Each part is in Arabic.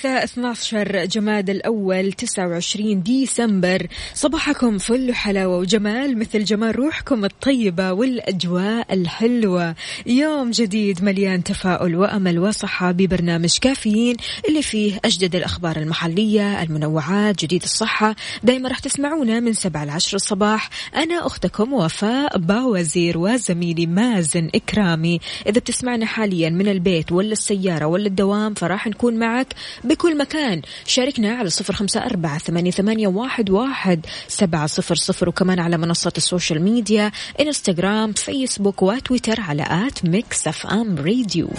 الثلاثاء 12 جماد الأول 29 ديسمبر. صباحكم فل حلاوة وجمال مثل جمال روحكم الطيبة والأجواء الحلوة. يوم جديد مليان تفاؤل وأمل وصحة ببرنامج كافيين اللي فيه أجدد الأخبار المحلية المنوعات جديد الصحة. دايما راح تسمعونا من 7 ل 10 الصباح. أنا أختكم وفاء باوزير وزميلي مازن إكرامي. إذا بتسمعنا حاليا من البيت ولا السيارة ولا الدوام فراح نكون معك بكل مكان. شاركنا على صفر خمسة أربعة ثمانية, واحد, واحد سبعة صفر صفر. وكمان على منصات ال social media إنستغرام فيسبوك وتويتر على at Mix FM Radio.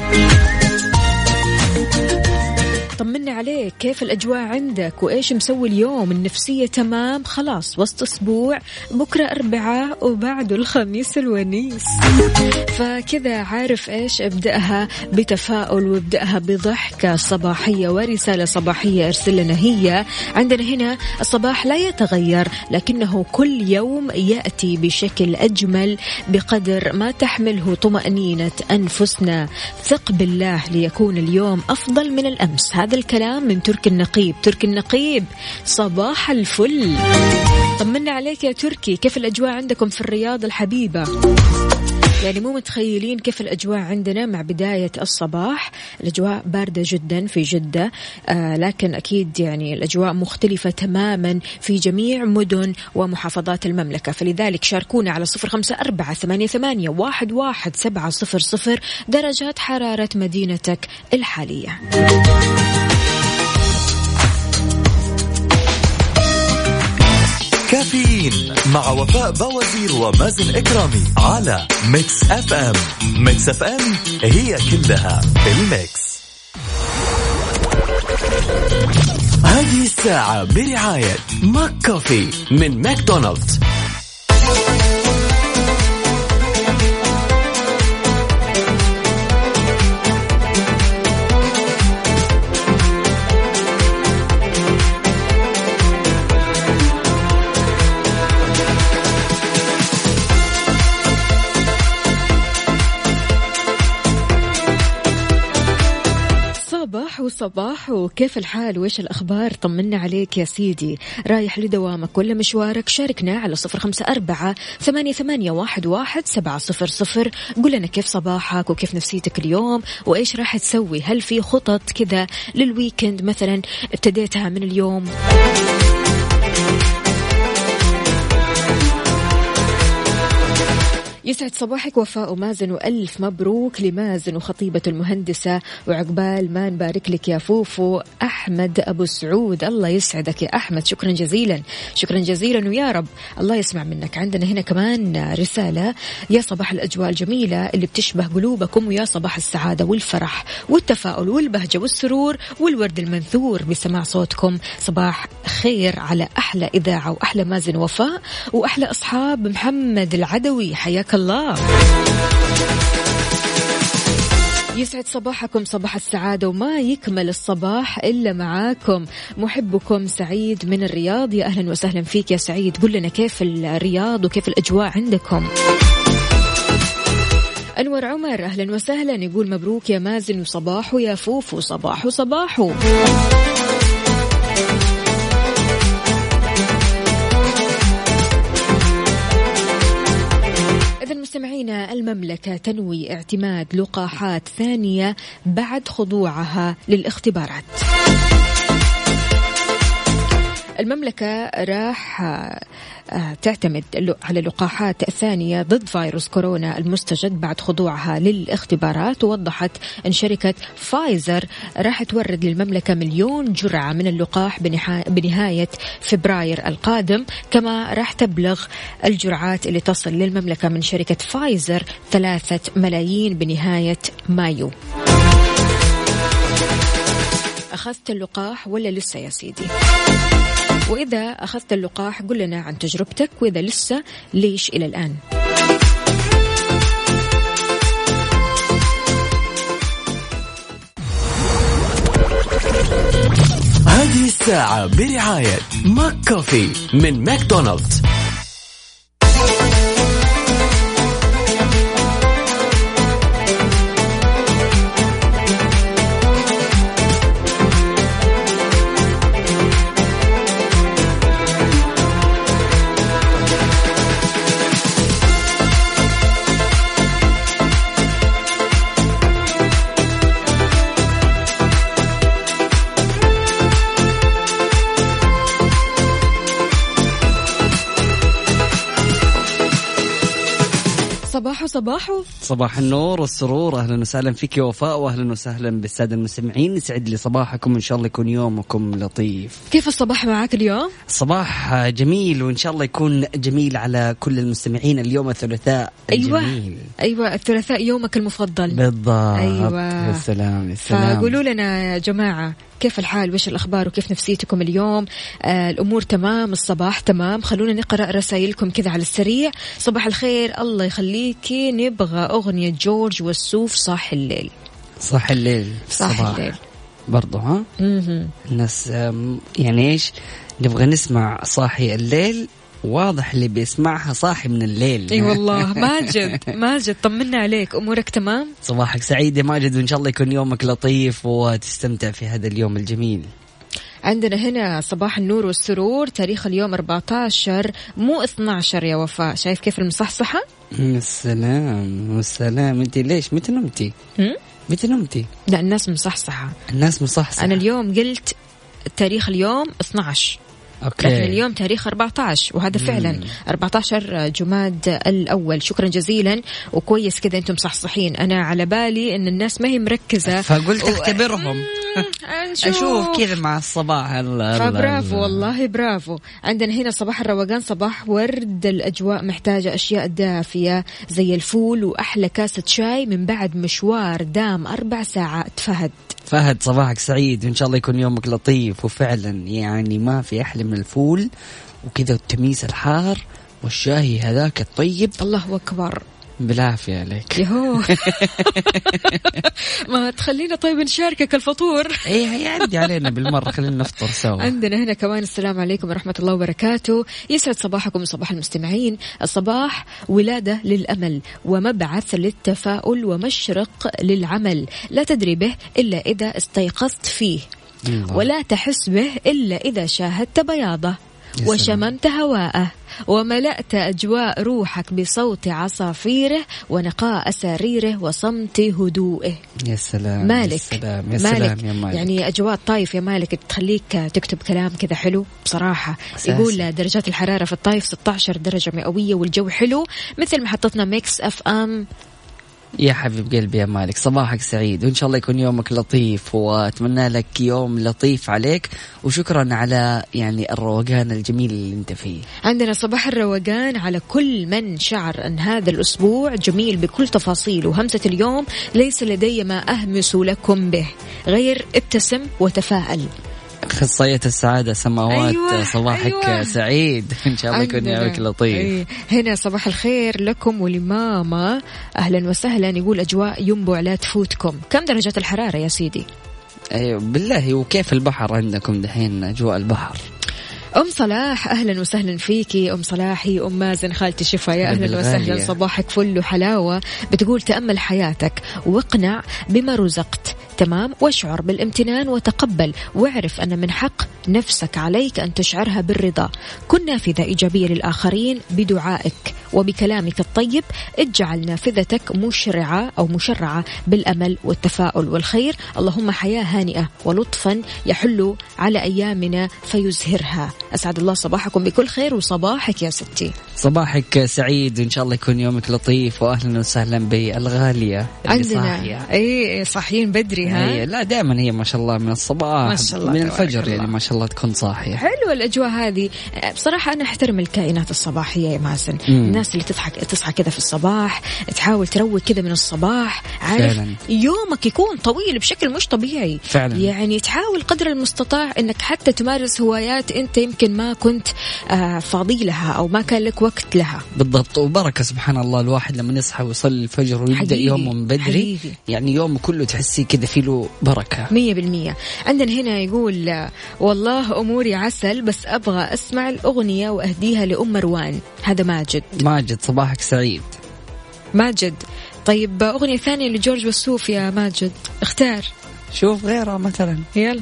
طمنا عليك. كيف الأجواء عندك؟ وإيش مسوي اليوم؟ النفسية تمام؟ خلاص وسط أسبوع. بكرة أربعاء وبعده الخميس الونيس. فكذا عارف إيش أبدأها؟ بتفاؤل وأبدأها بضحكة صباحية ورسالة صباحية أرسل لنا هي. عندنا هنا الصباح لا يتغير لكنه كل يوم يأتي بشكل أجمل بقدر ما تحمله طمأنينة أنفسنا. ثق بالله ليكون اليوم أفضل من الأمس. هذا الكلام من ترك النقيب. ترك النقيب صباح الفل. طمنا عليك يا تركي. كيف الأجواء عندكم في الرياض الحبيبة؟ يعني مو متخيلين كيف الأجواء عندنا مع بداية الصباح. الأجواء باردة جدا في جدة آه لكن أكيد يعني الأجواء مختلفة تماما في جميع مدن ومحافظات المملكة. فلذلك شاركونا على صفر خمسة أربعة ثمانية, ثمانية واحد, واحد سبعة صفر صفر درجات حرارة مدينتك الحالية. كافيين مع وفاء باوزير ومازن إكرامي على Mix FM Mix FM هي كلها ال mix. هذه الساعة برعاية ماك كوفي من ماكدونالدز. وصباح وكيف الحال؟ وإيش الأخبار؟ طمنا عليك يا سيدي. رايح لدوامك ولا مشوارك؟ شاركنا على صفر خمسة أربعة ثمانية, ثمانية واحد, واحد سبعة صفر صفر. قل لنا كيف صباحك وكيف نفسيتك اليوم؟ وإيش راح تسوي؟ هل في خطط كذا للويكند مثلا؟ ابتديتها من اليوم. يسعد صباحك. وفاء ومازن وألف مبروك لمازن وخطيبة المهندسة وعقبال ما نبارك لك يا فوفو. أحمد أبو سعود الله يسعدك يا أحمد. شكرا جزيلا. شكرا جزيلا. ويا رب الله يسمع منك. عندنا هنا كمان رسالة. يا صباح الأجواء الجميلة اللي بتشبه قلوبكم ويا صباح السعادة والفرح والتفاؤل والبهجة والسرور والورد المنثور بسماع صوتكم. صباح خير على أحلى إذاعة وأحلى مازن وفاء وأحلى أصحاب محمد العدوي. حياك الله. يسعد صباحكم صباح السعادة وما يكمل الصباح إلا معاكم. محبكم سعيد من الرياض. يا أهلا وسهلا فيك يا سعيد. قل لنا كيف الرياض وكيف الأجواء عندكم؟ أنور عمر أهلا وسهلا. يقول مبروك يا مازن وصباح يا فوفو صباح صباح مستمعينا المملكة تنوي اعتماد لقاحات ثانية بعد خضوعها للاختبارات. المملكة راح آه، تعتمد على لقاحات ثانية ضد فيروس كورونا المستجد بعد خضوعها للاختبارات. ووضحت أن شركة فايزر راح تورد للمملكة مليون جرعة من اللقاح بنهاية فبراير القادم. كما راح تبلغ الجرعات اللي تصل للمملكة من شركة فايزر ثلاثة ملايين بنهاية مايو. أخذت اللقاح ولا لسه يا سيدي؟ وإذا أخذت اللقاح قل لنا عن تجربتك وإذا لسه ليش إلى الآن. هذه الساعة برعاية ماك كوفي من ماكدونالدز. صباحو صباح النور والسرور. أهلا وسهلا فيك يا وفاء واهلا وسهلا بالسادة المستمعين. يسعد لي صباحكم. إن شاء الله يكون يومكم لطيف. كيف الصباح معك اليوم؟ صباح جميل وإن شاء الله يكون جميل على كل المستمعين. اليوم الثلاثاء أيوه. الجميل. أيوه الثلاثاء يومك المفضل. بالضبط. أيوه. يا سلام يا سلام. فقولوا لنا يا جماعة كيف الحال؟ وش الأخبار؟ وكيف نفسيتكم اليوم؟ آه الأمور تمام؟ الصباح تمام؟ خلونا نقرأ رسائلكم كذا على السريع. صباح الخير. الله يخليكي نبغى أغنية جورج والسوف صاح الليل. صح الليل. صح الصباح. الليل. برضو ها. الناس يعني إيش؟ نبغى نسمع صاحي الليل. واضح اللي بيسمعها صاحي من الليل. إي والله ماجد ماجد طمنا عليك أمورك تمام؟ صباحك سعيد يا ماجد وإن شاء الله يكون يومك لطيف وتستمتع في هذا اليوم الجميل. عندنا هنا صباح النور والسرور تاريخ اليوم 14 مو 12 يا وفاء. شايف كيف المصحصحة؟ السلام والسلام انت ليش؟ متى نمتي؟ متى نمتي لا الناس مصحصحة. الناس مصحصحة. أنا اليوم قلت تاريخ اليوم 12 أوكي. لكن اليوم تاريخ 14 وهذا فعلا 14 جماد الأول. شكرا جزيلا وكويس كذا أنتم صحصحين. أنا على بالي أن الناس ما هي مركزة. فقلت أختبرهم. نشوف. أشوف كذا مع الصباح فبرافو الله. والله برافو. عندنا هنا صباح الروقان صباح ورد. الأجواء محتاجة أشياء دافية زي الفول وأحلى كاسة شاي. من بعد مشوار دام أربع ساعات. فهد. فهد صباحك سعيد وإن شاء الله يكون يومك لطيف وفعلا. يعني ما في أحلى من الفول وكذا التميس الحار والشاي هذاك الطيب. الله أكبر. بالعافية عليك. يهو. ما تخلينا طيب نشاركك الفطور. إيه هيعدي علينا بالمرة خلينا نفطر سوا. عندنا هنا كمان السلام عليكم ورحمة الله وبركاته. يسعد صباحكم وصباح المستمعين. الصباح ولادة للأمل ومبعث للتفاؤل ومشرق للعمل. لا تدري به إلا إذا استيقظت فيه. ولا تحس به إلا إذا شاهدت بياضه. يا وشممت هواءه وملأت أجواء روحك بصوت عصافيره ونقاء سريره وصمت هدوئه. يا سلام مالك يا سلام يا مالك. سلام يا مالك. يعني أجواء الطايف يا مالك تخليك تكتب كلام كذا حلو بصراحة. أساسي. يقول درجات الحرارة في الطايف 16 درجة مئوية والجو حلو مثل محطتنا Mix FM يا حبيب قلبي يا مالك صباحك سعيد وإن شاء الله يكون يومك لطيف وأتمنى لك يوم لطيف عليك وشكرا على يعني الروقان الجميل اللي أنت فيه. عندنا صباح الروقان على كل من شعر أن هذا الأسبوع جميل بكل تفاصيله وهمسه اليوم ليس لدي ما أهمس لكم به غير ابتسم وتفائل أخصائية السعادة سماوات أيوة، صباحك أيوة. سعيد. إن شاء الله يكون يومك لطيف. أي. هنا صباح الخير لكم ولماما. أهلا وسهلا يقول أجواء ينبع لا تفوتكم. كم درجه الحرارة يا سيدي؟ أيوة بالله وكيف البحر عندكم دحين أجواء البحر؟ أم صلاح أهلا وسهلا فيكي. أم صلاحي أم مازن خالتي شفا. يا أهلا وسهلا. صباحك فل وحلاوة. بتقول تأمل حياتك واقنع بما رزقت. تمام واشعر بالامتنان وتقبل واعرف أن من حق نفسك عليك أن تشعرها بالرضا. كن نافذة إيجابية للآخرين بدعائك وبكلامك الطيب اجعل نافذتك مشرعة أو مشرعة بالأمل والتفاؤل والخير. اللهم حياة هانئة ولطفا يحل على أيامنا فيزهرها. أسعد الله صباحكم بكل خير وصباحك يا ستي. صباحك سعيد وان شاء الله يكون يومك لطيف واهلا وسهلا بالغالية اللي عندنا. صاحية. اي صاحيين بدري. ها هي لا دائما هي ما شاء الله من الصباح ما شاء الله من الفجر الله. يعني ما شاء الله تكون صاحية حلوة الأجواء هذه بصراحة أنا أحترم الكائنات الصباحية يا مازن مم. الناس اللي تصحى تصحى كذا في الصباح تحاول تروق كذا من الصباح عارف فعلاً. يومك يكون طويل بشكل مش طبيعي فعلاً. يعني تحاول قدر المستطاع أنك حتى تمارس هوايات أنت يمكن ما كنت آه، فاضي لها أو ما كان لك وقت لها بالضبط وبركة سبحان الله الواحد لما يصحى ويصلي الفجر ويبدأ. يومه من بدري حقيقي. يعني يومه كله تحسي كذا فيه له بركة. مية بالمية. عندنا هنا يقول والله أموري عسل بس أبغى أسمع الأغنية وأهديها لأم مروان. هذا ماجد. ماجد صباحك سعيد. ماجد. طيب أغنية ثانية لجورج وسوف يا ماجد. اختار. شوف غيرها مثلا. يلا.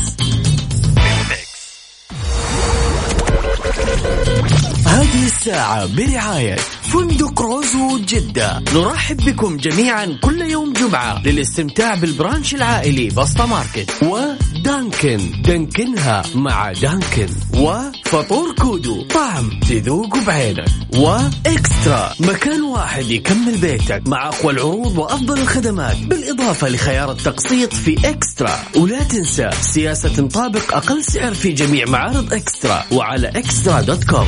هذه الساعة برعاية فندق روزوود جدة. نرحب بكم جميعا كل يوم جمعة للاستمتاع بال brunch العائلي بسطة Market. ودانكن. دانكنها مع دانكن. وفطور كودو. طعم تذوق بعينك. وإكسترا. مكان واحد يكمل بيتك مع أقوى العروض وأفضل الخدمات. بالإضافة لخيار التقسيط في إكسترا. ولا تنسى سياسة تطابق أقل سعر في جميع معارض إكسترا. وعلى إكسترا dot com.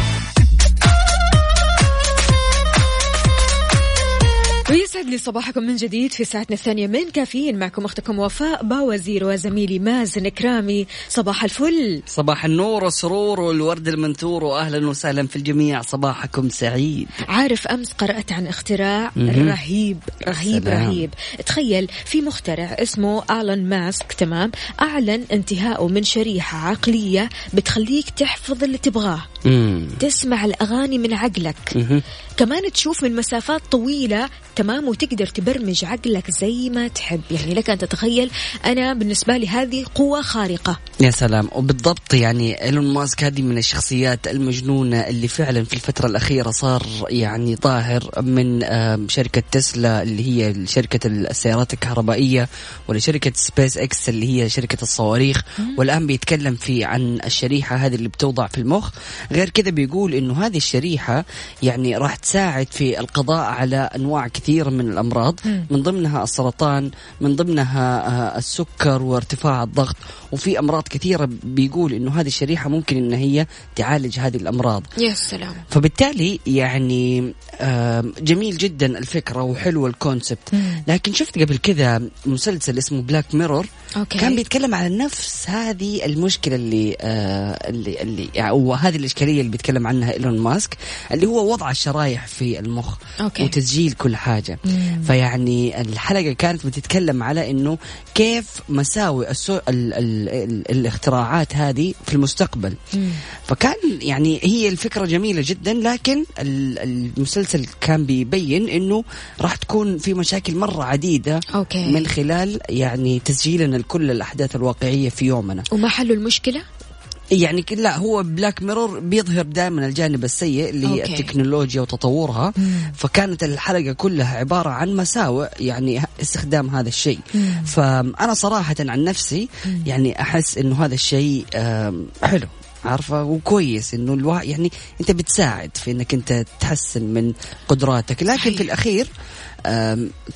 ويسعد لي صباحكم من جديد في ساعتنا الثانية من كافيين. معكم أختكم وفاء باوزير وزميلي مازن إكرامي صباح الفل. صباح النور والسرور والورد المنثور واهلا وسهلا في الجميع. صباحكم سعيد. عارف أمس قرأت عن اختراع. رهيب رهيب سلام. رهيب. تخيل في مخترع اسمه آلون ماسك تمام؟ أعلن انتهائه من شريحة عقلية بتخليك تحفظ اللي تبغاه. مم. تسمع الأغاني من عقلك. مهم. كمان تشوف من مسافات طويلة تمام وتقدر تبرمج عقلك زي ما تحب. يعني لك أن تتخيل أنا بالنسبة لي هذه قوة خارقة. يا سلام. وبالضبط يعني إيلون ماسك هذه من الشخصيات المجنونة اللي فعلا في الفترة الأخيرة صار يعني ظاهر من آم، شركة تسلا اللي هي شركة السيارات الكهربائية ولشركه سبيس إكس اللي هي شركة الصواريخ. والآن بيتكلم في عن الشريحة هذه اللي بتوضع في المخ. غير كذا بيقول إنه هذه الشريحة يعني راح تساعد في القضاء على أنواع كثيرة من الأمراض من ضمنها السرطان من ضمنها آه، السكر وارتفاع الضغط. وفي أمراض كثيرة بيقول إنه هذه الشريحة ممكن إن هي تعالج هذه الأمراض. يا سلام. فبالتالي يعني جميل جدا الفكرة وحلو ال concept. لكن شفت قبل كذا مسلسل اسمه Black Mirror. كان بيتكلم على نفس هذه المشكلة اللي آه اللي اللي يعني وهذه الإشكالية اللي بيتكلم عنها إيلون ماسك اللي هو وضع الشرايح في المخ okay. وتسجيل كل حاجة. فيعني الحلقة كانت بتتكلم على إنه كيف مساوئ السو... ال... ال... ال... الاختراعات هذه في المستقبل فكان يعني هي الفكرة جميلة جدا لكن ال- المسلسل كان بيبين إنه راح تكون في مشاكل مرة عديدة okay. من خلال يعني تسجيلنا لكل الأحداث الواقعية في يومنا وما حلوا المشكلة؟ يعني لا هو Black Mirror بيظهر دائما الجانب السيء اللي هي okay. التكنولوجيا وتطورها. فكانت الحلقة كلها عبارة عن مساوئ يعني استخدام هذا الشيء. فأنا صراحة عن نفسي يعني أحس إنه هذا الشيء حلو عارفة؟ وكويس إنه الواحد يعني أنت بتساعد في إنك أنت تحسن من قدراتك. لكن. في الأخير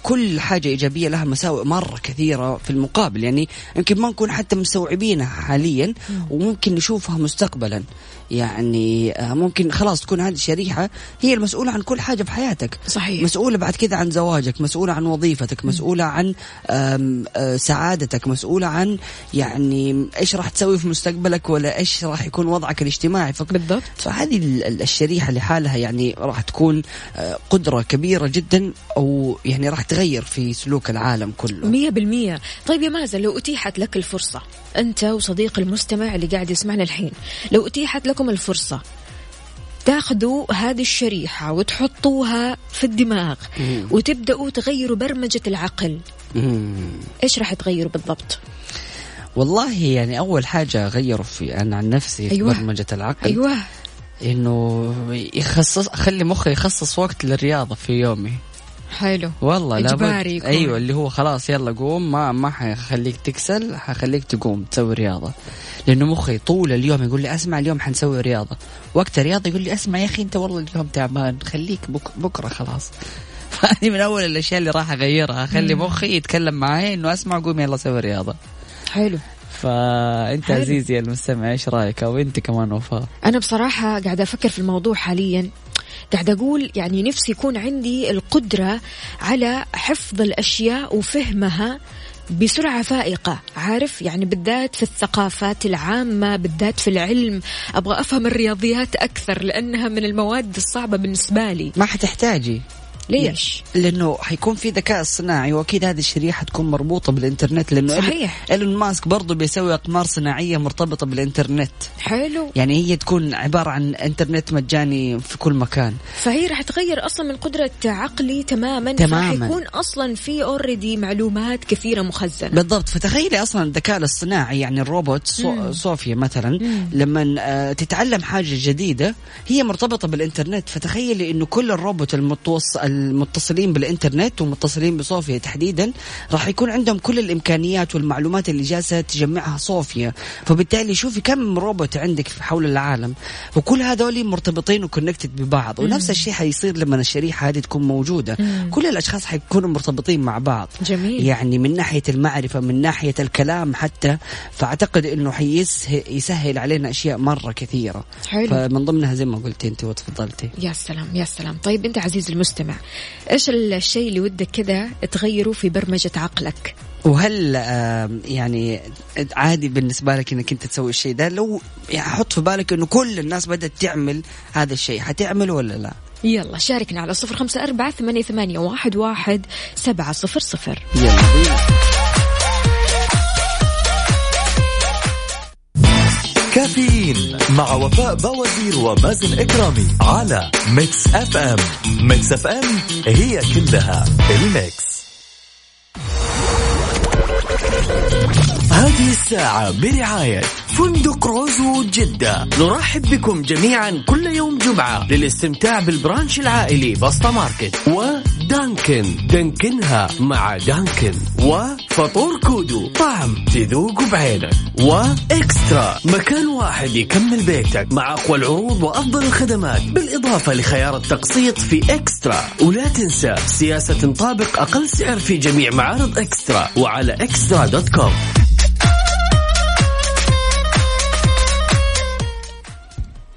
كل حاجة إيجابية لها مساوئ مرة كثيرة في المقابل. يعني يمكن ما نكون حتى مستوعبينها حاليا وممكن نشوفها مستقبلا. يعني آه، ممكن خلاص تكون هذه الشريحة هي المسؤولة عن كل حاجة في حياتك. صحيح. مسؤولة بعد كذا عن زواجك مسؤولة عن وظيفتك مسؤولة عن آه، سعادتك مسؤولة عن يعني إيش راح تسوي في مستقبلك ولا إيش راح يكون وضعك الاجتماعي. فك- بالضبط. فهذه ال- ال- الشريحة لحالها يعني راح تكون آه، قدرة كبيرة جدا أو يعني راح تغير في سلوك العالم كله. مية بالمية. طيب يا مازن لو أتيحت لك الفرصة أنت وصديق المستمع اللي قاعد يسمعنا الحين لو أتيحت لكم الفرصة. تاخذوا هذه الشريحة وتحطوها في الدماغ وتبدأوا تغيروا برمجة العقل. إيش راح تغيروا بالضبط؟ والله يعني أول حاجة غيروا في أنا عن نفسي في أيوة. برمجة العقل. أيوة. إنه يخصص أخلي مخي يخصص وقت للرياضة في يومي. حلو. والله لا إجباري يكون. أيوه اللي هو خلاص يلا قوم. ما ما حخليك تكسل حخليك تقوم تسوي رياضة. لأنه مخي طول اليوم يقول لي أسمع اليوم حنسوي رياضة. وقت الرياضة يقول لي أسمع يا أخي أنت والله اليوم تعبان. خليك بك بكرة خلاص. فهذه من أول الأشياء اللي راح أغيرها. أخلي مخي يتكلم معي إنه أسمع قوم يلا سوي رياضة. حلو. فانت حلو. عزيزي المستمع إيش رأيك؟ أو أنت كمان وفاء؟ أنا بصراحة قاعدة أفكر في الموضوع حاليا. قاعدة أقول يعني نفسي يكون عندي القدرة على حفظ الأشياء وفهمها بسرعة فائقة. عارف؟ يعني بالذات في الثقافات العامة بالذات في العلم. أبغى أفهم الرياضيات أكثر لأنها من المواد الصعبة بالنسبة لي. ما حتحتاجي. ليش؟ لأنه حيكون في ذكاء اصطناعي وأكيد هذه الشريحة تكون مربوطة بالإنترنت لأنه صحيح. إيلون ماسك برضه بيسوي أقمار صناعية مرتبطة بالإنترنت. حلو. يعني هي تكون عبارة عن إنترنت مجاني في كل مكان. فهي راح تغير أصلا من قدرة عقلي تماما تماماً. راح يكون أصلا في اوريدي معلومات كثيرة مخزنة. بالضبط. فتخيلي أصلا الذكاء الاصطناعي يعني الروبوت صو صوفيا مثلا لما آه، تتعلم حاجة جديدة هي مرتبطة بالإنترنت. فتخيلي إنه كل الروبوت المتوص المتصلين بالإنترنت ومتصلين بصوفيا تحديدا راح يكون عندهم كل الإمكانيات والمعلومات اللي جالسة تجمعها صوفيا. فبالتالي شوفي كم روبوت عندك في حول العالم. وكل هذول مرتبطين وكونكتد ببعض. ونفس الشيء حيصير لما الشريحة هذه تكون موجودة. كل الأشخاص حيكونوا مرتبطين مع بعض. جميل. يعني من ناحية المعرفة من ناحية الكلام حتى. فأعتقد إنه حيسهل علينا أشياء مرة كثيرة. حلو. فمن ضمنها زي ما قلتي أنت وتفضلتي. يا سلام يا سلام. طيب أنت عزيزي المستمع إيش الشيء اللي ودك كذا تغيره في برمجة عقلك وهل يعني عادي بالنسبة لك إنك أنت تسوي الشيء ده لو يعني حط في بالك إنه كل الناس بدأت تعمل هذا الشيء حتعمله ولا لا؟ يلا شاركنا على صفر خمسة أربعة ثمانية, ثمانية واحد, واحد سبعة صفر صفر يلا بينا. كافيين مع وفاء باوزير ومازن إكرامي على Mix FM Mix FM هي كلها ال mix. هذه الساعة برعاية فندق Rosewood جدة. نرحب بكم جميعا كل يوم جمعة للاستمتاع بال brunch العائلي بسطة ماركت. و Dunkin دانكنها مع Dunkin. وفطور كودو. طعم تذوق بعينك. و eXtra مكان واحد يكمل بيتك مع أقوى العروض وأفضل الخدمات. بالإضافة لخيار التقسيط في eXtra. ولا تنسى سياسة تطابق أقل سعر في جميع معارض eXtra. وعلى eXtra دوت كوم.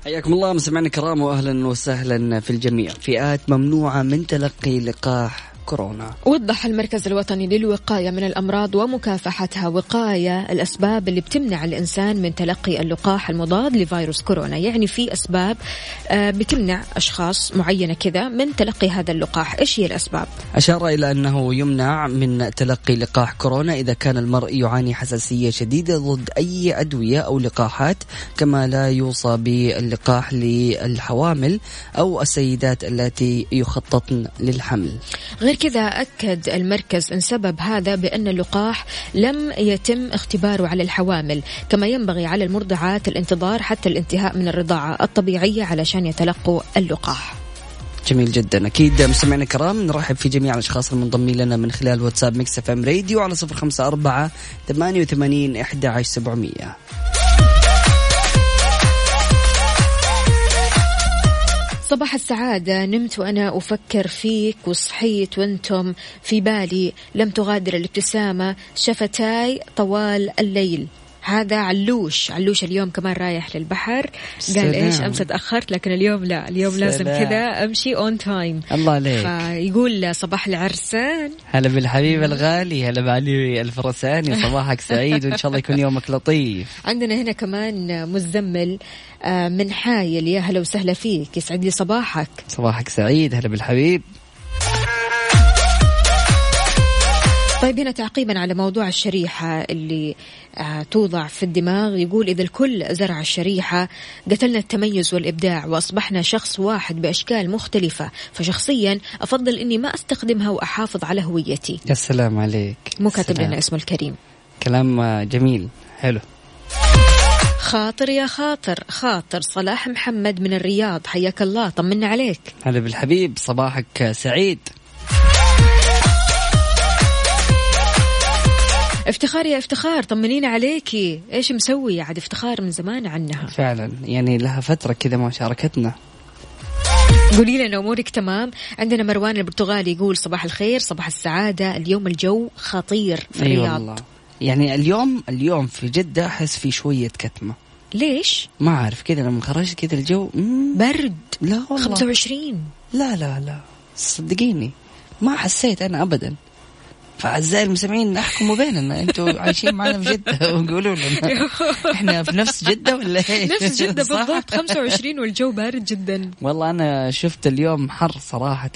حياكم الله مستمعينا الكرام واهلا وسهلا في الجميع. فئات ممنوعة من تلقي لقاح كورونا. وضح المركز الوطني للوقاية من الأمراض ومكافحتها وقاية الأسباب اللي بتمنع الإنسان من تلقي اللقاح المضاد لفيروس كورونا. يعني في أسباب آه، بتمنع أشخاص معينة كذا من تلقي هذا اللقاح. إيش هي الأسباب؟ أشار إلى أنه يمنع من تلقي لقاح كورونا إذا كان المرء يعاني حساسية شديدة ضد أي أدوية أو لقاحات كما لا يوصى باللقاح للحوامل أو السيدات التي يخططن للحمل. غير كذا أكد المركز أن سبب هذا بأن اللقاح لم يتم اختباره على الحوامل كما ينبغي على المرضعات الانتظار حتى الانتهاء من الرضاعة الطبيعية علشان يتلقوا اللقاح. جميل جدا. أكيد مستمعينا الكرام نرحب في جميع الأشخاص المنضمين لنا من خلال واتساب Mix FM radio على صفر خمسة أربعة ثمانية وثمانين إحدى عشر سبعمئه صباح السعادة. نمت وأنا أفكر فيك وصحيت وأنتم في بالي. لم تغادر الابتسامة. شفتاي طوال الليل. هذا علوش. علوش اليوم كمان رايح للبحر. قال إيش؟ أمس تأخرت لكن اليوم لا. اليوم سلام. لازم كذا أمشي on time الله عليك. فيقول صباح العرسان. هلا بالحبيب الغالي هلا بعلي الفرساني صباحك سعيد وإن شاء الله يكون يومك لطيف. عندنا هنا كمان مزمل آه، من حايل يا هلا وسهلا فيك. يسعد لي صباحك. صباحك سعيد هلا بالحبيب. طيب هنا تعقيبا على موضوع الشريحة اللي آه، توضع في الدماغ. يقول إذا الكل زرع الشريحة قتلنا التميز والإبداع وأصبحنا شخص واحد بأشكال مختلفة. فشخصيا أفضل إني ما أستخدمها وأحافظ على هويتي. يا سلام عليك. مو كاتب لنا اسمه الكريم. كلام جميل. حلو. خاطر يا خاطر خاطر صلاح محمد من الرياض. حياك الله طمنا عليك. هلا بالحبيب صباحك سعيد. افتخار يا افتخار طمنينا عليكي. إيش مسوي؟ عاد افتخار من زمان عنها. فعلا يعني لها فترة كذا ما شاركتنا. قولي لنا أمورك تمام. عندنا مروان البرتغالي يقول صباح الخير صباح السعادة. اليوم الجو خطير في الرياض. أيوة والله. يعني اليوم اليوم في جدة أحس في شوية كتمة. ليش؟ ما أعرف كذا لما خرجت كذا الجو برد. لا والله. 25 لا لا لا. صدقيني. ما حسيت أنا ابدا. فأعزائي المستمعين احكموا بيننا أنتم عايشين معنا في جدة وقولوا لنا إحنا في نفس جدة ولا إيه؟ نفس جدة بالضبط 25 والجو بارد جدا والله أنا شفت اليوم حر صراحة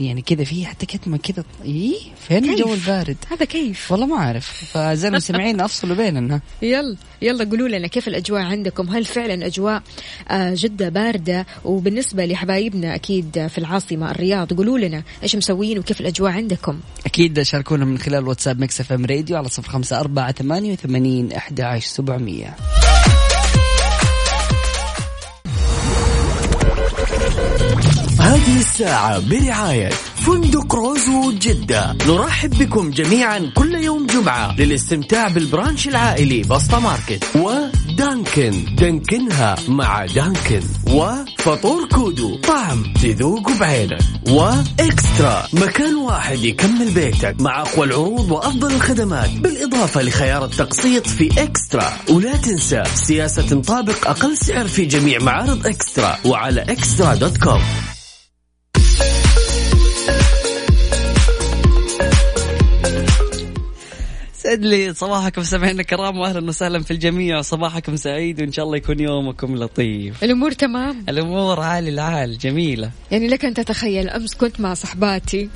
يعني كذا في حتى كتمة كذا إيه فين الجو البارد؟ هذا كيف؟ والله ما أعرف فأعزائي المستمعين أفصلوا بيننا يلا يلا قولوا لنا كيف الأجواء عندكم؟ هل فعلا أجواء آه، جدة باردة؟ وبالنسبة لحبايبنا أكيد في العاصمة الرياض قولوا لنا إيش مسوين وكيف الأجواء عندكم؟ أكيد شاركونا من خلال واتساب Mix FM radio على صفر خمسة أربعة ثمانية وثمانين أحد عشر سبعمية. هذه الساعة برعاية فندق Rosewood جدة. نرحب بكم جميعا كل يوم جمعة للاستمتاع بال brunch العائلي بسطة ماركت. و Dunkin دانكنها مع Dunkin. وفطور كودو طعم تذوق بعينك. وإكسترا مكان واحد يكمل بيتك مع أقوى العروض وأفضل الخدمات بالإضافة لخيار التقسيط في إكسترا. ولا تنسى سياسة تنطابق أقل سعر في جميع معارض إكسترا وعلى إكسترا دوت كوم. يسعد لي صباحكم سمعنا الكرام واهلا وسهلا في الجميع. صباحكم سعيد وإن شاء الله يكون يومكم لطيف. الأمور تمام؟ الأمور عالي العال جميلة. يعني لك أن تتخيل أمس كنت مع صحباتي.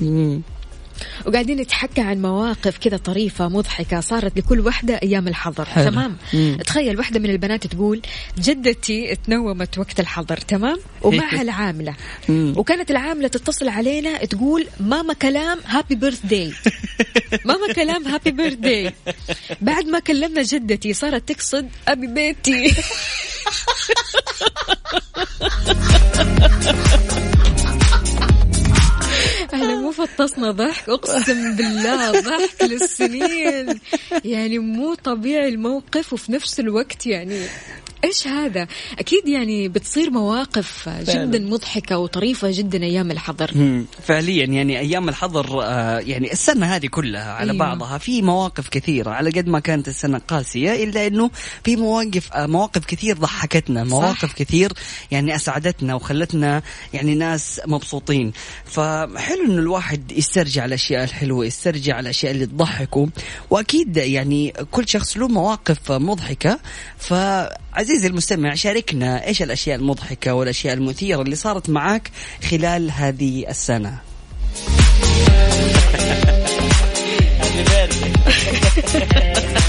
وقاعدين نتحكى عن مواقف كذا طريفة مضحكة صارت لكل وحدة أيام الحظر. حلو. تمام؟ مم. تخيل وحدة من البنات تقول جدتي تنومت وقت الحظر تمام؟ ومعها العاملة. وكانت العاملة تتصل علينا تقول ماما كلام happy birthday ماما كلام happy birthday بعد ما كلمنا جدتي صارت تقصد أبي بيتي. إحنا مو فطسنا ضحك أقسم بالله ضحك للسنين. يعني مو طبيعي الموقف وفي نفس الوقت يعني إيش هذا؟ أكيد يعني بتصير مواقف جدا مضحكة وطريفة جدا أيام الحظر. فعليا يعني أيام الحظر آه، يعني السنة هذه كلها على أيوة. بعضها في مواقف كثيرة على قد ما كانت السنة قاسية إلا إنه في مواقف آه، مواقف كثير ضحكتنا، مواقف صح. كثير يعني أسعدتنا وخلتنا يعني ناس مبسوطين، فحلو إنه الواحد يسترجع الأشياء الحلوة، يسترجع الأشياء اللي تضحكه، وأكيد يعني كل شخص له مواقف مضحكة فعزيزي المستمع شاركنا إيش الأشياء المضحكة والأشياء المثيرة اللي صارت معك خلال هذه السنة؟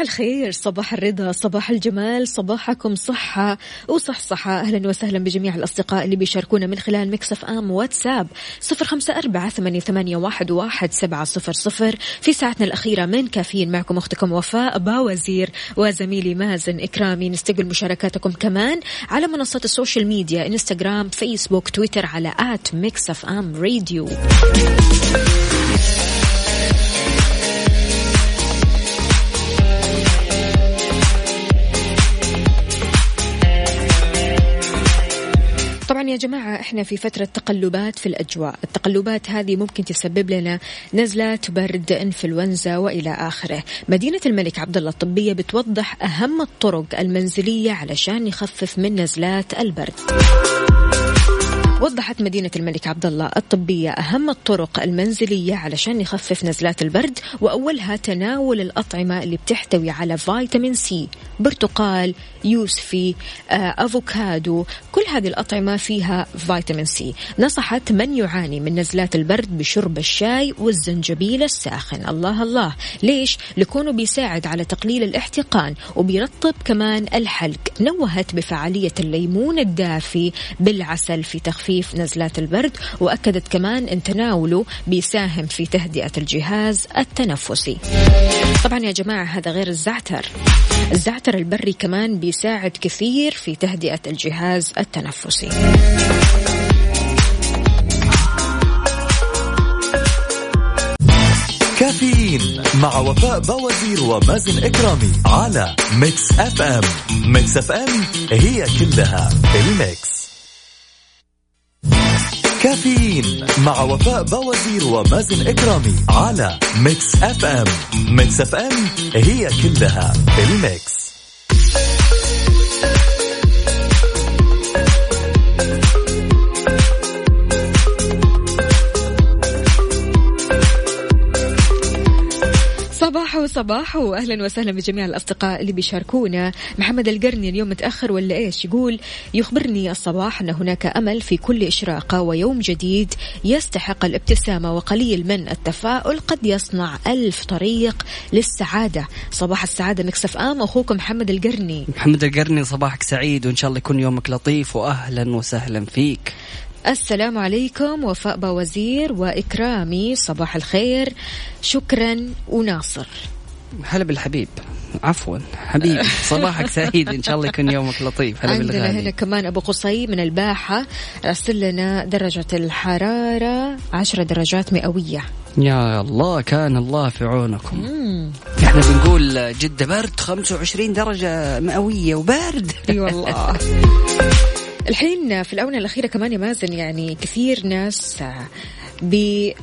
الخير صباح الرضا صباح الجمال صباحكم صحة وصحصحة أهلا وسهلا بجميع الأصدقاء اللي بيشاركونا من خلال Mix FM واتساب. صفر خمسة أربعة ثمانية واحد واحد سبعة صفر صفر. في ساعتنا الأخيرة من كافيين معكم أختكم وفاء باوزير وزميلي مازن إكرامي. نستقبل مشاركاتكم كمان على منصات ال social media إنستغرام فيسبوك تويتر على at Mix FM radio. يا جماعة إحنا في فترة تقلبات في الأجواء. التقلبات هذه ممكن تسبب لنا نزلات برد إنفلونزا وإلى آخره. مدينة الملك عبد الله الطبية بتوضح أهم الطرق المنزلية علشان يخفف من نزلات البرد. وضحت مدينة الملك عبد الله الطبية أهم الطرق المنزلية علشان يخفف نزلات البرد وأولها تناول الأطعمة اللي بتحتوي على فيتامين سي. برتقال يوسفي آه، أفوكادو كل هذه الأطعمة فيها فيتامين سي. نصحت من يعاني من نزلات البرد بشرب الشاي والزنجبيل الساخن. الله الله. ليش؟ لكونه بيساعد على تقليل الاحتقان وبيرطب كمان الحلق. نوهت بفعالية الليمون الدافي بالعسل في تخفيف نزلات البرد وأكدت كمان أن تناوله بيساهم في تهدئة الجهاز التنفسي. طبعا يا جماعة هذا غير الزعتر. الزعتر البري كمان بيساعد كثير في تهدئة الجهاز التنفسي. كافيين مع وفاء باوزير ومازن إكرامي على Mix FM. Mix FM هي كلها ال mix. كافيين مع وفاء باوزير ومازن إكرامي على Mix FM. Mix FM هي كلها ال mix. صباحو صباحو أهلا وسهلا بجميع الأصدقاء اللي بيشاركونا. محمد القرني اليوم متأخر ولا إيش؟ يقول يخبرني الصباح أن هناك أمل في كل اشراقه ويوم جديد يستحق الابتسامة وقليل من التفاؤل. قد يصنع ألف طريق للسعادة. صباح السعادة مكسف إم. أخوكم محمد القرني. محمد القرني صباحك سعيد وإن شاء الله يكون يومك لطيف وأهلا وسهلا فيك. السلام عليكم وفاء وزير وإكرامي صباح الخير. شكرا وناصر. هلا بالحبيب. عفوا حبيبي صباحك سعيد. إن شاء الله يكون يومك لطيف. هلا عندنا هنا بالغالي كمان أبو قصي من الباحة. أرسل لنا درجة الحرارة 10 درجات مئوية. يا الله كان الله في عونكم. إحنا بنقول جدة برد 25 درجة مئوية وبارد. أي والله. الحين في الآونة الأخيرة كمان يا مازن يعني كثير ناس بي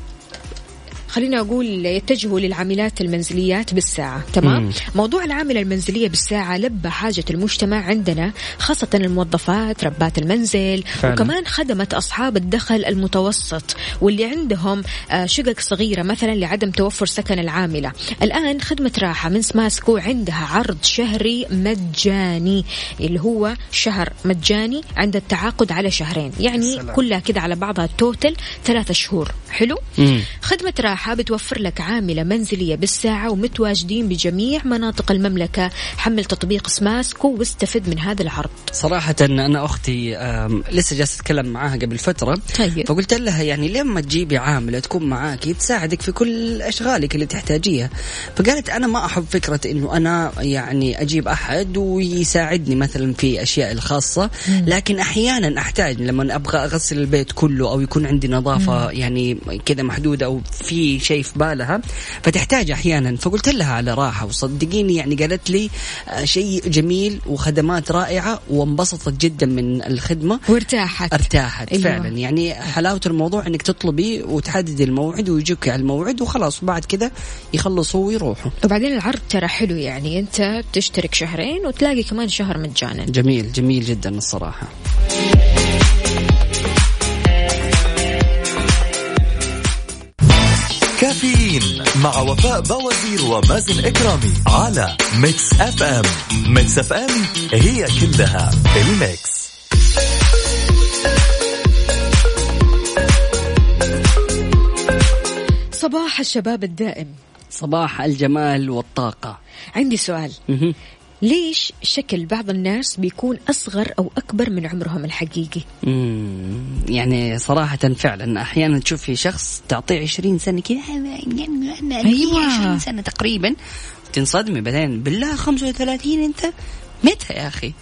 خلينا أقول يتجهوا للعاملات المنزليات بالساعة تمام مم. موضوع العاملة المنزلية بالساعة لبى حاجة المجتمع عندنا خاصة الموظفات ربات المنزل فعلا. وكمان خدمت أصحاب الدخل المتوسط واللي عندهم آه، شقق صغيرة مثلا لعدم توفر سكن العاملة الآن خدمة راحة من سماسكو عندها عرض شهري مجاني اللي هو شهر مجاني عند التعاقد على شهرين يعني. كلها كده على بعضها توتل ثلاثة شهور حلو مم. خدمة راحة بتوفر لك عاملة منزلية بالساعة ومتواجدين بجميع مناطق المملكة. حمل تطبيق سماسكو واستفد من هذا العرض. صراحة أنا أختي لسه جالسة أتكلم معاها قبل فترة. طيب. فقلت لها يعني لما تجيبي عاملة تكون معاكي تساعدك في كل أشغالك اللي تحتاجيها. فقالت أنا ما أحب فكرة إنه أنا يعني أجيب أحد ويساعدني مثلا في أشياء الخاصة. لكن أحيانا أحتاج لما أبغى أغسل البيت كله أو يكون عندي نظافة يعني كذا محدودة أو في في شيء في بالها فتحتاج أحيانا. فقلت لها على راحة وصدقيني يعني قالت لي آه، شيء جميل وخدمات رائعة وانبسطت جدا من الخدمة. وارتاحت. ارتاحت أيوة. أيوة. فعلا. يعني حلاوة الموضوع إنك تطلبي وتحددي الموعد ويجيك على الموعد وخلاص وبعد كذا يخلصوا ويروحوا. وبعدين العرض ترى حلو يعني أنت تشترك شهرين وتلاقي كمان شهر مجانا. جميل جميل جدا الصراحة. كافيين مع وفاء باوزير ومازن إكرامي على Mix FM. Mix FM هي كلها ال mix. صباح الشباب الدائم. صباح الجمال والطاقة. عندي سؤال. ليش شكل بعض الناس بيكون أصغر أو أكبر من عمرهم الحقيقي؟ يعني صراحة فعلا أحيانا تشوف في شخص تعطيه 20 سنة كذا أيوة. 20 سنة تقريبا. تنصدمي بعدين بالله 35 أنت؟ متى يا أخي؟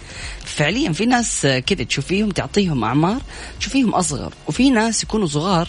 فعليا في ناس كذا تشوفيهم تعطيهم أعمار تشوفيهم أصغر وفي ناس يكونوا صغار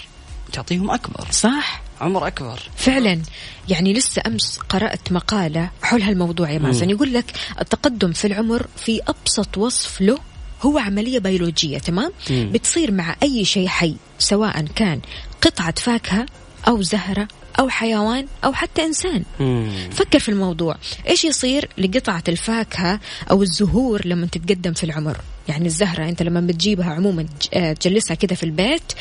تعطيهم أكبر. صح. عمر أكبر. فعلا. يعني لسه أمس قرأت مقالة حول هالموضوع يا مازن. يقول لك التقدم في العمر في أبسط وصف له هو عملية بيولوجية تمام؟ مم. بتصير مع أي شيء حي سواء كان قطعة فاكهة أو زهرة أو حيوان أو حتى إنسان. مم. فكر في الموضوع. إيش يصير لقطعة الفاكهة أو الزهور لما تتقدم في العمر؟ يعني الزهرة أنت لما بتجيبها عموما آه، تجلسها كده في البيت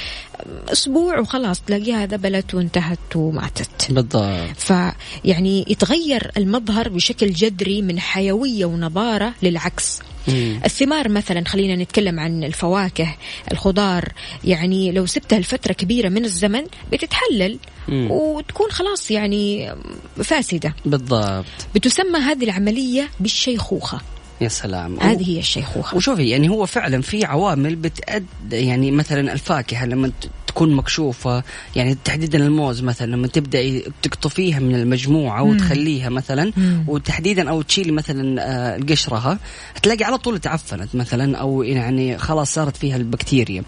أسبوع وخلاص تلاقيها ذبلت وانتهت وماتت. بالضبط. فيعني يتغير المظهر بشكل جذري من حيوية ونضارة للعكس. مم. الثمار مثلا خلينا نتكلم عن الفواكه الخضار يعني لو سبتها لفترة كبيرة من الزمن بتتحلل مم. وتكون خلاص يعني فاسدة. بالضبط. بتسمى هذه العملية بالشيخوخة. يا سلام. هذه هي الشيخوخة. وشوفي يعني هو فعلا في عوامل بتأد يعني مثلا الفاكهة لما تكون مكشوفه يعني تحديدا الموز مثلا لما تبداي تقطفيها من المجموعة وتخليها مثلا مم. وتحديدا أو تشيلي مثلا آه، قشرها هتلاقي على طول تعفنت مثلا أو يعني خلاص صارت فيها البكتيريا.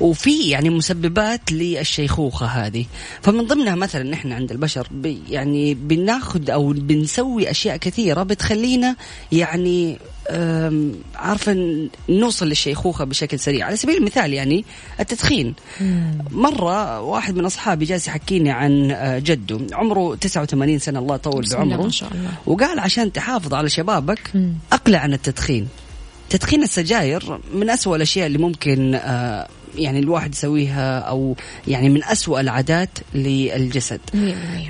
وفي يعني مسببات للشيخوخة هذه. فمن ضمنها مثلا نحن عند البشر يعني بناخذ أو بنسوي أشياء كثيرة بتخلينا يعني عارفة نوصل للشيخوخة بشكل سريع. على سبيل المثال يعني التدخين. مرة واحد من أصحابي جالس يحكيني عن آه، جده. عمره 89 سنة الله يطول بعمره. ما شاء الله. وقال عشان تحافظ على شبابك مم. أقلع عن التدخين. تدخين السجاير من أسوأ الأشياء اللي ممكن آه، يعني الواحد يسويها أو يعني من أسوأ العادات للجسد.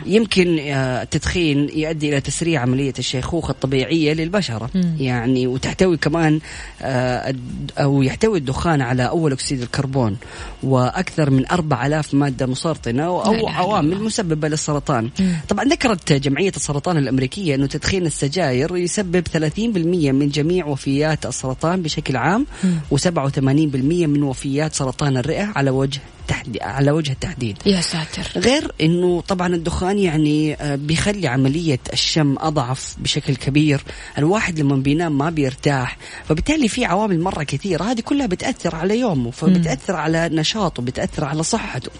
يمكن آه، التدخين يؤدي إلى تسريع عملية الشيخوخة الطبيعية للبشرة مم. يعني وتحتوي كمان آه، أو يحتوي الدخان على أول أكسيد الكربون وأكثر من 4000 مادة مسرطنة أو عوامل. مسببة للسرطان مم. طبعا ذكرت جمعية السرطان الأمريكية أنه تدخين السجاير يسبب 30% من جميع وفيات السرطان بشكل عام و87% من وفيات سرطان الرئة على وجه تحدي على وجه التحديد. يا ساتر. غير إنه طبعا الدخان يعني آه، بيخلي عملية الشم أضعف بشكل كبير، الواحد لما بينام ما بيرتاح، فبالتالي في عوامل مرة كثيرة. هذه كلها بتأثر على يومه، فبتأثر على نشاطه، بتأثر على صحته،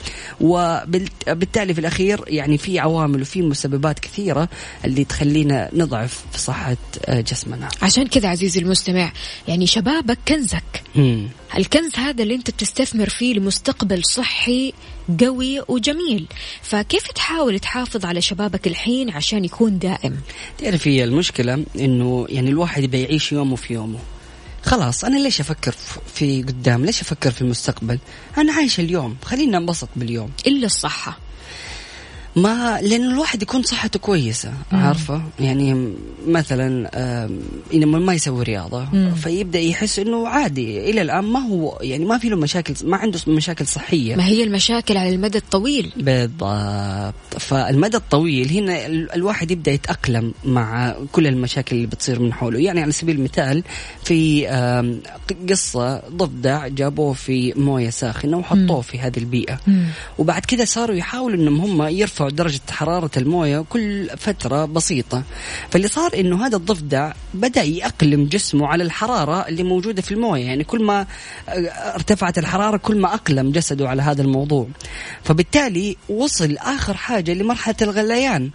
وبالتالي في الأخير يعني في عوامل وفي مسببات كثيرة اللي تخلينا نضعف في صحة آه، جسمنا. عشان كذا عزيزي المستمع يعني شبابك كنزك. مم. الكنز هذا اللي انت بتستثمر فيه لمستقبل صحي قوي وجميل. فكيف تحاول تحافظ على شبابك الحين عشان يكون دائم؟ تعرفي المشكلة إنه يعني الواحد يبي يعيش يومه في يومه. خلاص أنا ليش أفكر في قدام؟ ليش أفكر في المستقبل؟ أنا عايش اليوم خلينا انبسط باليوم. إلا الصحة. ما لأن الواحد يكون صحته كويسة عارفة؟ يعني مثلا انما ما يسوي رياضة مم. فيبدأ يحس إنه عادي. إلى الآن ما هو يعني ما في له مشاكل ما عنده مشاكل صحية. ما هي المشاكل على المدى الطويل. بالضبط. فالمدى الطويل هنا ال- الواحد يبدأ يتأقلم مع كل المشاكل اللي بتصير من حوله. يعني على سبيل المثال في قصة ضفدع جابوه في موية ساخنة وحطوه في هذه البيئة. وبعد كذا صاروا يحاولوا إنهم هم يرفعوا درجة حرارة الموية كل فترة بسيطة. فاللي صار إنه هذا الضفدع بدأ يأقلم جسمه على الحرارة اللي موجودة في الموية. يعني كل ما ارتفعت الحرارة كل ما أقلم جسده على هذا الموضوع. فبالتالي وصل آخر حاجة لمرحلة الغليان.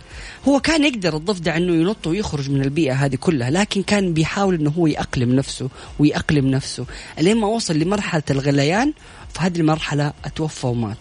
هو كان يقدر الضفدع إنه ينط ويخرج من البيئة هذه كلها لكن كان بيحاول إنه هو يأقلم نفسه ويأقلم نفسه. لين ما وصل لمرحلة الغليان في هذه المرحلة أتوفى ومات.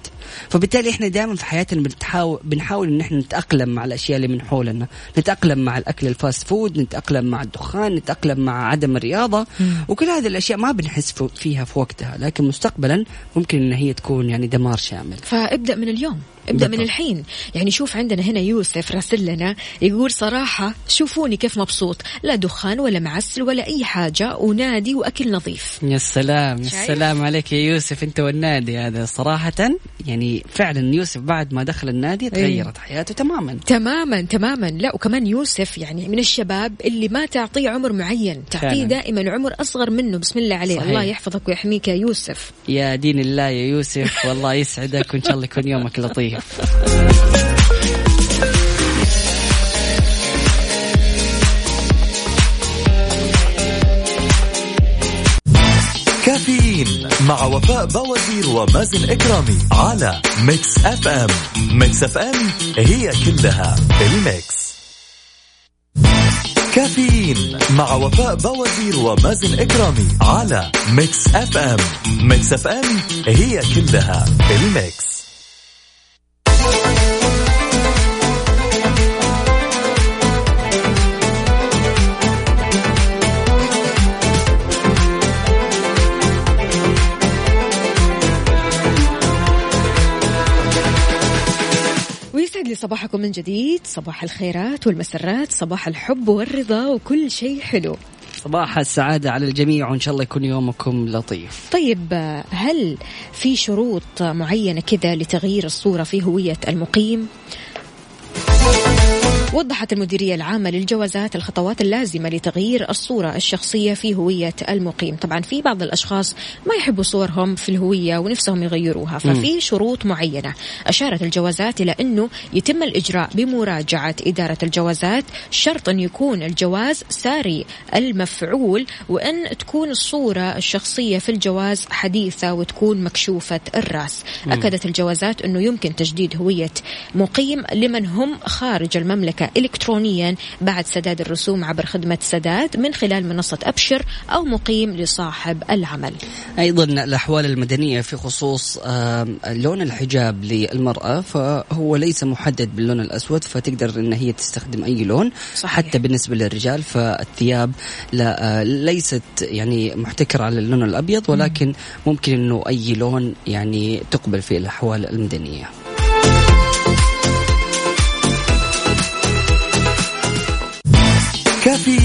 فبالتالي إحنا دائما في حياتنا بنحاول بنحاول إن إحنا نتأقلم مع الأشياء اللي من حولنا. نتأقلم مع الأكل ال fast food نتأقلم مع الدخان نتأقلم مع عدم الرياضة. وكل هذه الأشياء ما بنحس فيها في وقتها لكن مستقبلا ممكن إن هي تكون يعني دمار شامل. فابدأ من اليوم ابدأ من الحين. يعني شوف عندنا هنا يوسف راسل لنا يقول صراحة شوفوني كيف مبسوط. لا دخان ولا معسل ولا أي حاجة ونادي وأكل نظيف. يا سلام يا سلام عليك يا يوسف أنت والنادي هذا صراحة يعني فعلا يوسف بعد ما دخل النادي تغيرت أيه. حياته تماما. تماما تماما. لا وكمان يوسف يعني من الشباب اللي ما تعطيه عمر معين تعطيه دائما عمر أصغر منه بسم الله عليه. صحيح. الله يحفظك ويحميك يا يوسف. يا دين الله يا يوسف. والله يسعدك وإن شاء الله يكون يومك لطيف. كافيين مع وفاء باوزير ومازن إكرامي على Mix FM. Mix FM هي كلها ال mix. كافيين مع وفاء باوزير ومازن إكرامي على Mix FM. Mix FM هي كلها ال mix. لي صباحكم من جديد. صباح الخيرات والمسرات صباح الحب والرضا وكل شيء حلو. صباح السعادة على الجميع وإن شاء الله يكون يومكم لطيف. طيب هل في شروط معينة كذا لتغيير الصورة في هوية المقيم؟ وضحت المديرية العامة للجوازات الخطوات اللازمة لتغيير الصورة الشخصية في هوية المقيم. طبعا في بعض الأشخاص ما يحبوا صورهم في الهوية ونفسهم يغيروها ففي شروط معينة. أشارت الجوازات إلى أنه يتم الإجراء بمراجعة إدارة الجوازات شرط أن يكون الجواز ساري المفعول وأن تكون الصورة الشخصية في الجواز حديثة وتكون مكشوفة الرأس. أكدت الجوازات أنه يمكن تجديد هوية مقيم لمن هم خارج المملكة إلكترونيا بعد سداد الرسوم عبر خدمة سداد من خلال منصة أبشر أو مقيم لصاحب العمل أيضا الأحوال المدنية في خصوص لون الحجاب للمرأة فهو ليس محدد باللون الأسود فتقدر أن هي تستخدم أي لون صحيح. حتى بالنسبة للرجال فالثياب لا آه، ليست يعني محتكرة على اللون الأبيض ولكن ممكن أنه أي لون يعني تقبل في الأحوال المدنية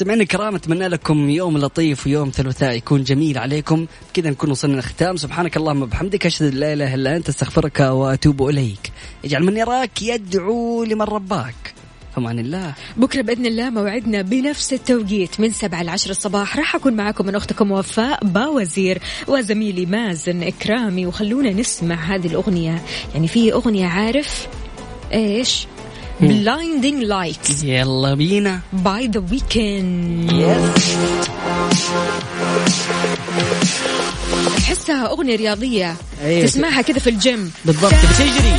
سمعنا الكرام أتمنى لكم يوم لطيف ويوم ثلاثاء يكون جميل عليكم. كذا نكون وصلنا الختام سبحانك اللهم وبحمدك أشهد أن لا إله إلا أنت أستغفرك وأتوب إليك. اجعل من يراك يدعو لمن رباك. فمان الله. بكرة بإذن الله موعدنا بنفس التوقيت من سبعة لعشر الصباح. راح أكون معكم من أختكم وفاء باوزير وزميلي مازن إكرامي. وخلونا نسمع هذه الأغنية. يعني في أغنية عارف إيش؟ Blinding Lights يلا بينا. by The Weeknd تحسها أغنية رياضية. أيه. تسمعها كذا في الجيم. بالضبط. بتجري.